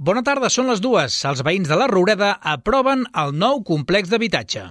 Bona tarda, són les dues. Els veïns de la Roureda aproven el nou complex d'habitatge.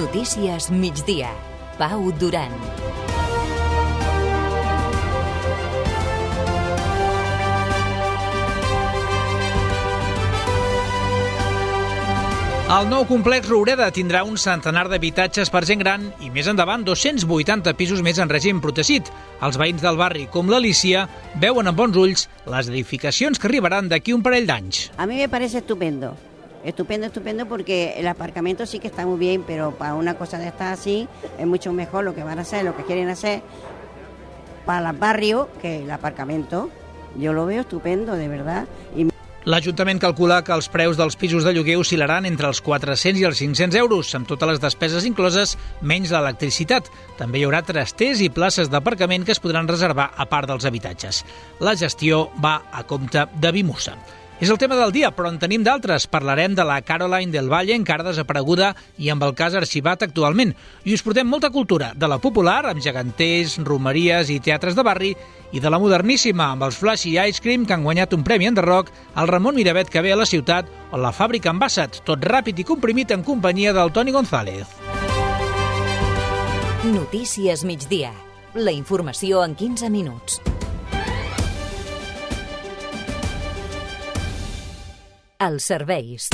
Notícies migdia. Pau Duran. El nou complex Roureda tindrà un centenar d'habitatges per gent gran i més endavant 280 pisos més en règim protegit. Els veïns del barri, com l'Alicia, veuen amb bons ulls les edificacions que arribaran d'aquí un parell d'anys. A mí me parece estupendo. Estupendo, estupendo porque el aparcamiento sí que está muy bien, pero para una cosa de estar así es mucho mejor lo que van a hacer, lo que quieren hacer para el barrio que el aparcamiento. Yo lo veo estupendo, de verdad. Y L'Ajuntament calcula que els preus dels pisos de lloguer oscil·laran entre els 400 i els 500 euros, amb totes les despeses incloses, menys l'electricitat. També hi haurà trasters i places d'aparcament que es podran reservar a part dels habitatges. La gestió va a compte de Bimusa. És el tema del dia, però en tenim d'altres. Parlarem de la Caroline del Valle, encara desapareguda i amb el cas arxivat actualment. I us portem molta cultura, de la popular, amb geganters, romeries i teatres de barri, i de la moderníssima, amb els Flash i Ice Cream, que han guanyat un premi en The Rock, el Ramon Miravet que ve a la ciutat, o la fàbrica en Bassat, tot ràpid i comprimit en companyia del Toni González. Notícies migdia. La informació en 15 minuts. Els serveis.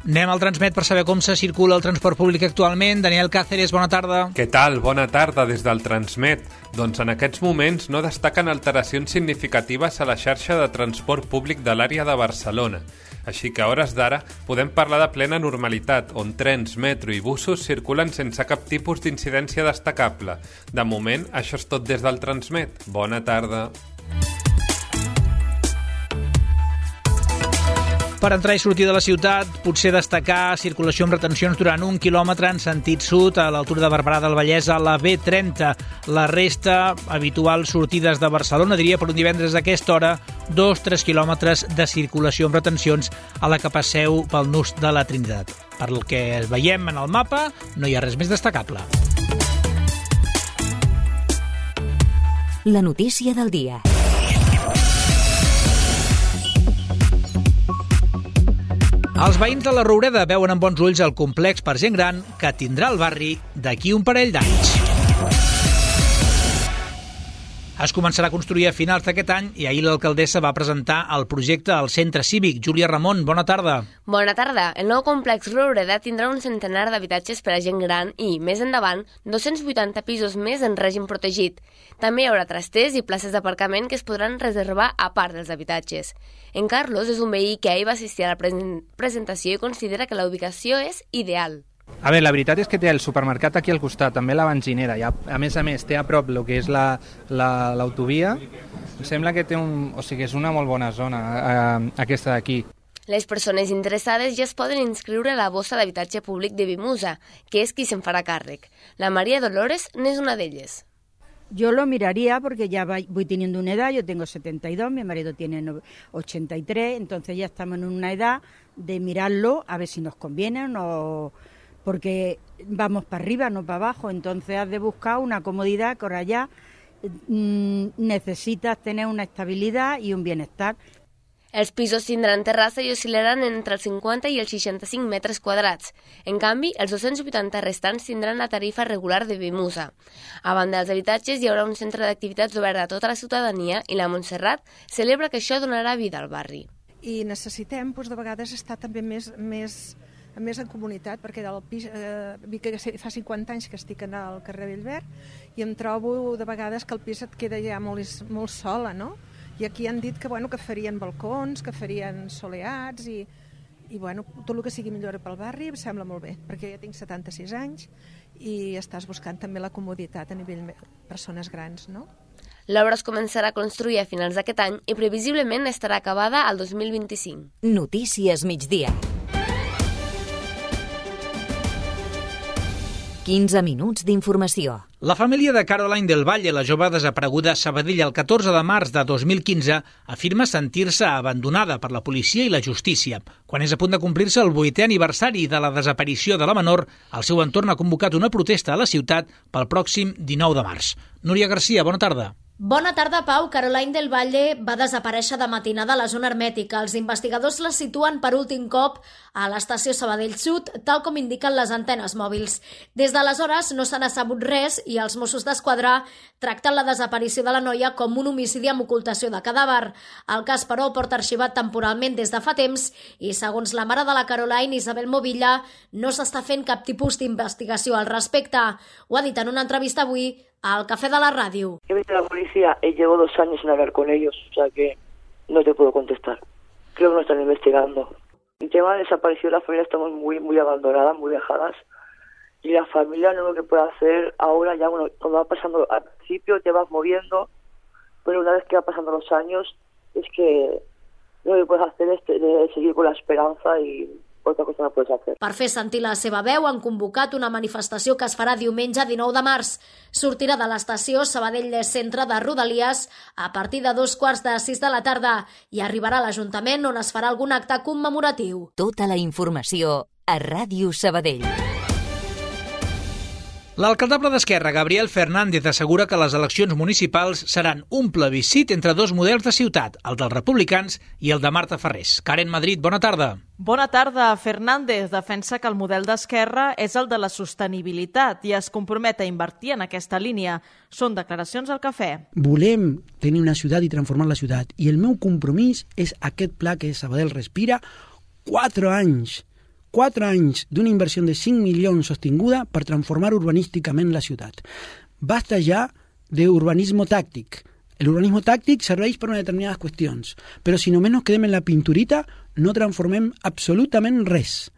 Anem al Transmet per saber com se circula el transport públic actualment. Daniel Cáceres, bona tarda. Què tal? Bona tarda des del Transmet. Doncs en aquests moments no destaquen alteracions significatives a la xarxa de transport públic de l'àrea de Barcelona. Així que a hores d'ara podem parlar de plena normalitat, on trens, metro i busos circulen sense cap tipus d'incidència destacable. De moment, això és tot des del Transmet. Bona tarda. Per entrar i sortir de la ciutat, potser destacar circulació amb retencions durant un quilòmetre en sentit sud a l'altura de Barberà del Vallès a la B30. La resta, habituals sortides de Barcelona, diria per un divendres a aquesta hora, dos, tres quilòmetres de circulació amb retencions a la que passeu pel nus de la Trinitat. Per el que veiem en el mapa, no hi ha res més destacable. La notícia del dia. Els veïns de la Roureda veuen amb bons ulls el complex per gent gran que tindrà el barri d'aquí un parell d'anys. Es començarà a construir a finals d'aquest any i ahir l'alcaldessa va presentar el projecte al centre cívic. Júlia Ramon, bona tarda. Bona tarda. El nou complex Roureda tindrà un centenar d'habitatges per a gent gran i, més endavant, 280 pisos més en règim protegit. També hi haurà trasters i places d'aparcament que es podran reservar a part dels habitatges. En Carlos és un veí que ahir va assistir a la presentació i considera que la ubicació és ideal. A veure, la veritat és que té el supermercat aquí al costat, també la benzinera, i a, a més a més té a prop el que és l'autovia. La, la, em sembla que té un, o sigui, és una molt bona zona, eh, aquesta d'aquí. Les persones interessades ja es poden inscriure a la bossa d'habitatge públic de Bimusa, que és qui se'n farà càrrec. La Maria Dolores n'és una d'elles. Yo lo miraría porque ya voy teniendo una edad, yo tengo 72, mi marido tiene 83, entonces ya estamos en una edad de mirarlo a ver si nos conviene o no porque vamos para arriba, no para abajo, entonces has de buscar una comodidad que ahora ya mm, necesitas tener una estabilidad y un bienestar. Els pisos tindran terrassa i oscil·laran entre els 50 i els 65 metres quadrats. En canvi, els 280 restants tindran la tarifa regular de Bimusa. A banda dels habitatges, hi haurà un centre d'activitats obert a tota la ciutadania i la Montserrat celebra que això donarà vida al barri. I necessitem, doncs, de vegades, estar també més, més més en comunitat, perquè del pis, eh, que fa 50 anys que estic en el carrer Bellver i em trobo de vegades que el pis et queda ja molt, molt sola, no? I aquí han dit que, bueno, que farien balcons, que farien soleats i, i bueno, tot el que sigui millora pel barri em sembla molt bé, perquè ja tinc 76 anys i estàs buscant també la comoditat a nivell persones grans, no? L'obra es començarà a construir a finals d'aquest any i previsiblement estarà acabada al 2025. Notícies migdia. 15 minuts d'informació. La família de Caroline del Valle, la jove desapareguda a Sabadell el 14 de març de 2015, afirma sentir-se abandonada per la policia i la justícia. Quan és a punt de complir-se el vuitè aniversari de la desaparició de la menor, el seu entorn ha convocat una protesta a la ciutat pel pròxim 19 de març. Núria Garcia, bona tarda. Bona tarda, Pau. Caroline del Valle va desaparèixer de matinada a la zona hermètica. Els investigadors la situen per últim cop a l'estació Sabadell Sud, tal com indiquen les antenes mòbils. Des d'aleshores no se n'ha sabut res i els Mossos d'Esquadra tracten la desaparició de la noia com un homicidi amb ocultació de cadàver. El cas, però, porta arxivat temporalment des de fa temps i, segons la mare de la Caroline, Isabel Movilla, no s'està fent cap tipus d'investigació al respecte. Ho ha dit en una entrevista avui al Café de la Radio. He visto a la policía y llevo dos años sin hablar con ellos, o sea que no te puedo contestar. Creo que no están investigando. El tema de desaparición, la familia estamos muy, muy abandonadas, muy dejadas. Y la familia no lo que puede hacer ahora, ya bueno, cuando va pasando, al principio te vas moviendo, pero una vez que va pasando los años, es que lo que puedes hacer es de seguir con la esperanza y otra cosa no puedes hacer. Per fer sentir la seva veu han convocat una manifestació que es farà diumenge 19 de març. Sortirà de l'estació Sabadell Centre de Rodalies a partir de dos quarts de sis de la tarda i arribarà a l'Ajuntament on es farà algun acte commemoratiu. Tota la informació a Ràdio Sabadell. L'alcaldable d'Esquerra, Gabriel Fernández, assegura que les eleccions municipals seran un plebiscit entre dos models de ciutat, el dels republicans i el de Marta Ferrés. Karen Madrid, bona tarda. Bona tarda. Fernández defensa que el model d'Esquerra és el de la sostenibilitat i es compromet a invertir en aquesta línia. Són declaracions al cafè. Volem tenir una ciutat i transformar la ciutat i el meu compromís és aquest pla que Sabadell respira, quatre anys 4 anys d'una inversió de 5 milions sostinguda per transformar urbanísticament la ciutat. Basta ja d'urbanisme tàctic. L'urbanisme tàctic serveix per a determinades qüestions, però si només nos quedem en la pinturita no transformem absolutament res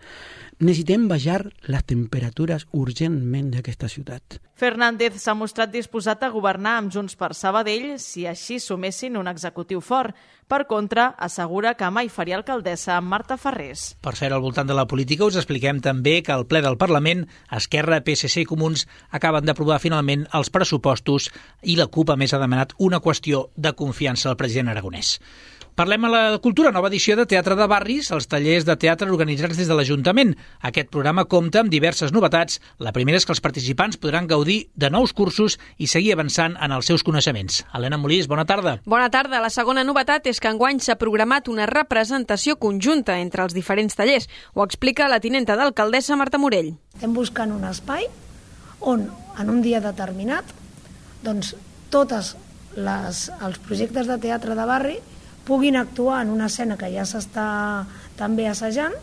necessitem baixar les temperatures urgentment d'aquesta ciutat. Fernández s'ha mostrat disposat a governar amb Junts per Sabadell si així sumessin un executiu fort. Per contra, assegura que mai faria alcaldessa amb Marta Ferrés. Per cert, al voltant de la política us expliquem també que al ple del Parlament, Esquerra, PSC i Comuns acaben d'aprovar finalment els pressupostos i la CUP a més ha demanat una qüestió de confiança al president aragonès. Parlem a la cultura, nova edició de Teatre de Barris, els tallers de teatre organitzats des de l'Ajuntament. Aquest programa compta amb diverses novetats. La primera és que els participants podran gaudir de nous cursos i seguir avançant en els seus coneixements. Helena Molís, bona tarda. Bona tarda. La segona novetat és que enguany s'ha programat una representació conjunta entre els diferents tallers. Ho explica la tinenta d'alcaldessa Marta Morell. Estem buscant un espai on, en un dia determinat, doncs, totes les, els projectes de teatre de barri puguin actuar en una escena que ja s'està també assajant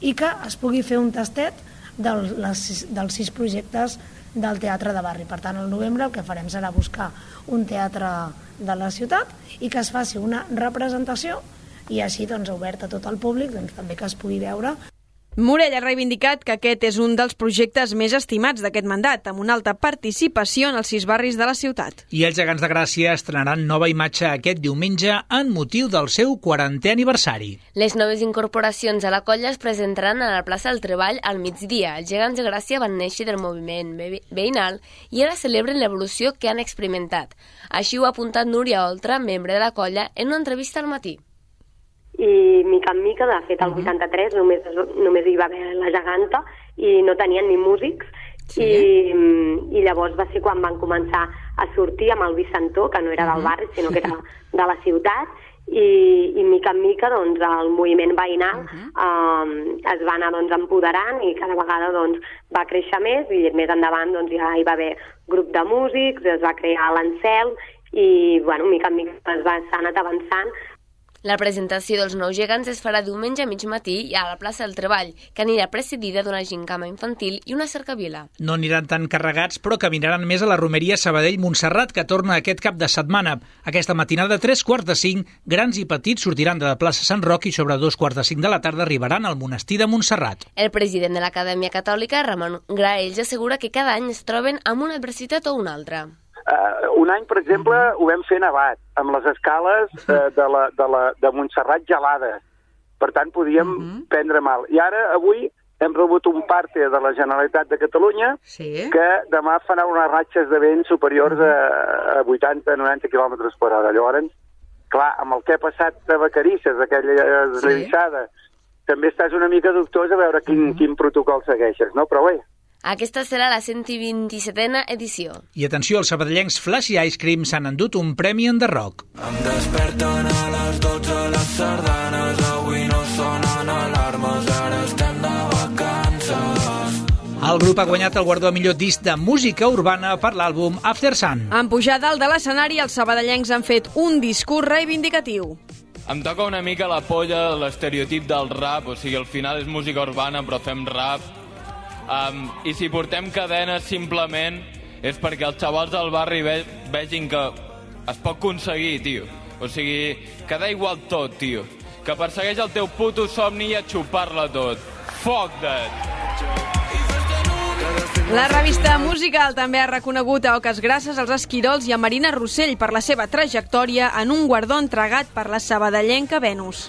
i que es pugui fer un tastet del, les, dels sis projectes del teatre de barri. Per tant, al novembre el que farem serà buscar un teatre de la ciutat i que es faci una representació i així doncs, obert a tot el públic doncs, també que es pugui veure Morell ha reivindicat que aquest és un dels projectes més estimats d'aquest mandat, amb una alta participació en els sis barris de la ciutat. I els gegants de Gràcia estrenaran nova imatge aquest diumenge en motiu del seu 40è aniversari. Les noves incorporacions a la colla es presentaran a la plaça del Treball al migdia. Els gegants de Gràcia van néixer del moviment veïnal i ara celebren l'evolució que han experimentat. Així ho ha apuntat Núria Oltra, membre de la colla, en una entrevista al matí i mica en mica, de fet, al uh -huh. 83 només, només hi va haver la geganta i no tenien ni músics, sí. i, i llavors va ser quan van començar a sortir amb el Vicentó, que no era del barri, sinó que era de la ciutat, i, i mica en mica doncs, el moviment veïnal uh -huh. um, es va anar doncs, empoderant i cada vegada doncs, va créixer més i més endavant doncs, ja hi va haver grup de músics, es va crear l'Encel i bueno, mica en mica es va, s'ha anat avançant la presentació dels nous gegants es farà diumenge a mig matí a la plaça del Treball, que anirà precedida d'una gincama infantil i una cercavila. No aniran tan carregats, però caminaran més a la romeria Sabadell-Montserrat, que torna aquest cap de setmana. Aquesta matinada, tres quarts de cinc, grans i petits sortiran de la plaça Sant Roc i sobre dos quarts de cinc de la tarda arribaran al monestir de Montserrat. El president de l'Acadèmia Catòlica, Ramon Graells, assegura que cada any es troben amb una adversitat o una altra. Uh, un any, per exemple, ho vam fer nevat, amb les escales uh, de, la, de, la, de Montserrat gelades. Per tant, podíem uh -huh. prendre mal. I ara, avui, hem rebut un parte de la Generalitat de Catalunya sí. que demà farà unes ratxes de vent superiors a, a 80-90 km per hora. Llavors, clar, amb el que ha passat a Vacarisses, aquella deslizada, també estàs una mica dubtós a veure quin, quin protocol segueixes, no? Però bé, Aquesta serà la 127a edició. I atenció, els sabadellencs Flash i Ice Cream s'han endut un premi en The Rock. Em desperten a les 12 les sardanes, avui no sonen alarmes, ara estem de vacances. El grup ha guanyat el guardó a millor disc de música urbana per l'àlbum After Sun. En pujar dalt de l'escenari, els sabadellencs han fet un discurs reivindicatiu. Em toca una mica la polla l'estereotip del rap, o sigui, al final és música urbana però fem rap. Um, I si portem cadenes simplement és perquè els xavals del barri ve vegin que es pot aconseguir, tio. O sigui, que da igual tot, tio. Que persegueix el teu puto somni i a xupar-la tot. Fuck that! La revista Musical també ha reconegut a Oques Grasses, als Esquirols i a Marina Rossell per la seva trajectòria en un guardó entregat per la sabadellenca Venus.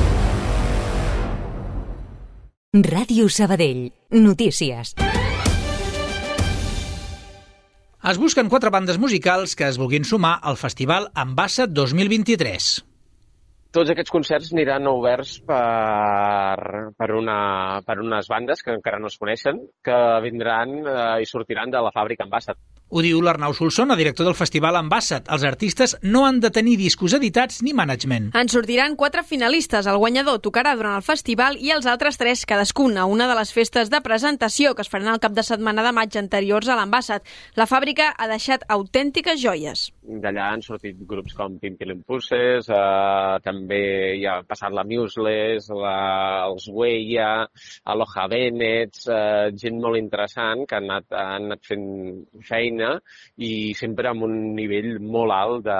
Ràdio Sabadell. Notícies. Es busquen quatre bandes musicals que es vulguin sumar al Festival Ambassa 2023. Tots aquests concerts aniran oberts per, per, una, per unes bandes que encara no es coneixen, que vindran eh, i sortiran de la fàbrica Ambassat. Ho diu l'Arnau Solsona, director del Festival Ambassat. Els artistes no han de tenir discos editats ni management. En sortiran quatre finalistes. El guanyador tocarà durant el festival i els altres tres cadascun a una de les festes de presentació que es faran el cap de setmana de maig anteriors a l'Ambassat. La fàbrica ha deixat autèntiques joies. D'allà han sortit grups com Pimpilimpusses, eh, també hi ha passat la Museless, la, els Weia, Aloha Benets, eh, gent molt interessant que han anat, han anat fent feina i sempre amb un nivell molt alt de,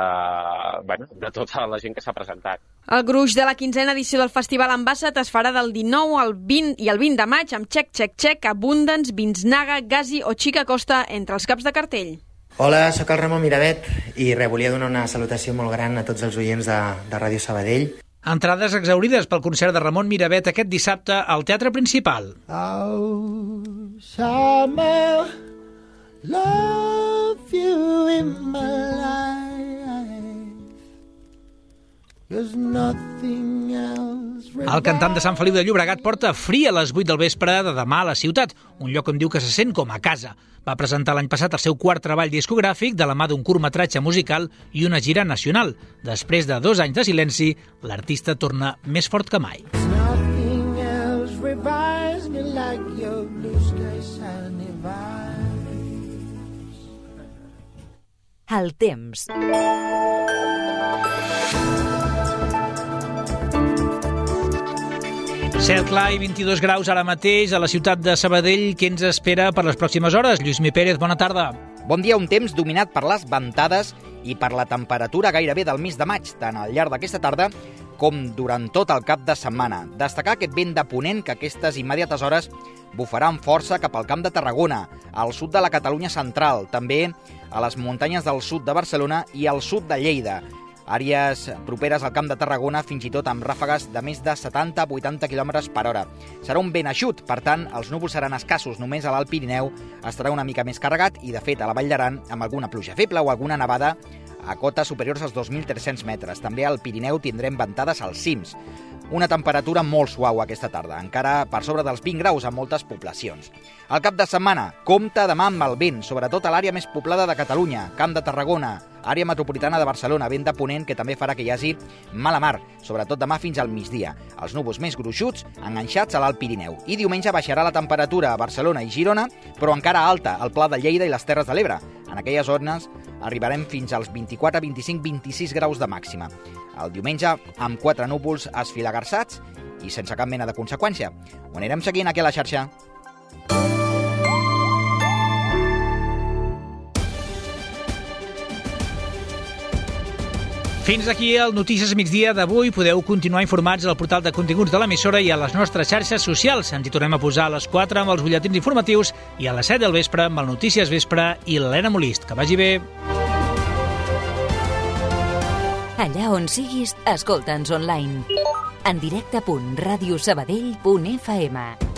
bueno, de tota la gent que s'ha presentat. El gruix de la quinzena edició del Festival Ambassat es farà del 19 al 20 i el 20 de maig amb Check Check Check, Abundance, Vinsnaga, Gazi o Chica Costa entre els caps de cartell. Hola, sóc el Ramon Miravet i re, volia donar una salutació molt gran a tots els oients de, de Ràdio Sabadell. Entrades exaurides pel concert de Ramon Miravet aquest dissabte al Teatre Principal. Oh, summer, love you in my life. There's nothing else. El cantant de Sant Feliu de Llobregat porta fri a les 8 del vespre de demà a la ciutat, un lloc on diu que se sent com a casa. Va presentar l'any passat el seu quart treball discogràfic de la mà d'un curtmetratge musical i una gira nacional. Després de dos anys de silenci, l'artista torna més fort que mai. Nothing else revives me like your El temps. Cel clar i 22 graus ara mateix a la ciutat de Sabadell. Què ens espera per les pròximes hores? Lluís Mi Pérez, bona tarda. Bon dia, un temps dominat per les ventades i per la temperatura gairebé del mes de maig, tant al llarg d'aquesta tarda com durant tot el cap de setmana. Destacar aquest vent de ponent que aquestes immediates hores bufarà amb força cap al camp de Tarragona, al sud de la Catalunya central, també a les muntanyes del sud de Barcelona i al sud de Lleida àrees properes al Camp de Tarragona fins i tot amb ràfegues de més de 70-80 km per hora. Serà un vent eixut, per tant, els núvols seran escassos. Només a l'Alt Pirineu estarà una mica més carregat i, de fet, a la Vall d'Aran amb alguna pluja feble o alguna nevada a cotes superiors als 2.300 metres. També al Pirineu tindrem ventades als cims. Una temperatura molt suau aquesta tarda, encara per sobre dels 20 graus a moltes poblacions. Al cap de setmana, compta demà amb el vent, sobretot a l'àrea més poblada de Catalunya, Camp de Tarragona, àrea metropolitana de Barcelona, vent de ponent que també farà que hi hagi mala mar, sobretot demà fins al migdia. Els núvols més gruixuts enganxats a l'Alt Pirineu. I diumenge baixarà la temperatura a Barcelona i Girona, però encara alta al Pla de Lleida i les Terres de l'Ebre. En aquelles zones arribarem fins als 24, 25, 26 graus de màxima. El diumenge, amb quatre núvols esfilagarçats i sense cap mena de conseqüència. Ho anirem seguint aquí a la xarxa. Fins aquí el Notícies Migdia d'avui. Podeu continuar informats al portal de continguts de l'emissora i a les nostres xarxes socials. Ens hi tornem a posar a les 4 amb els butlletins informatius i a les 7 del vespre amb el Notícies Vespre i l'Helena Molist. Que vagi bé. Allà on siguis, escolta'ns online. En directe.radiosabadell.fm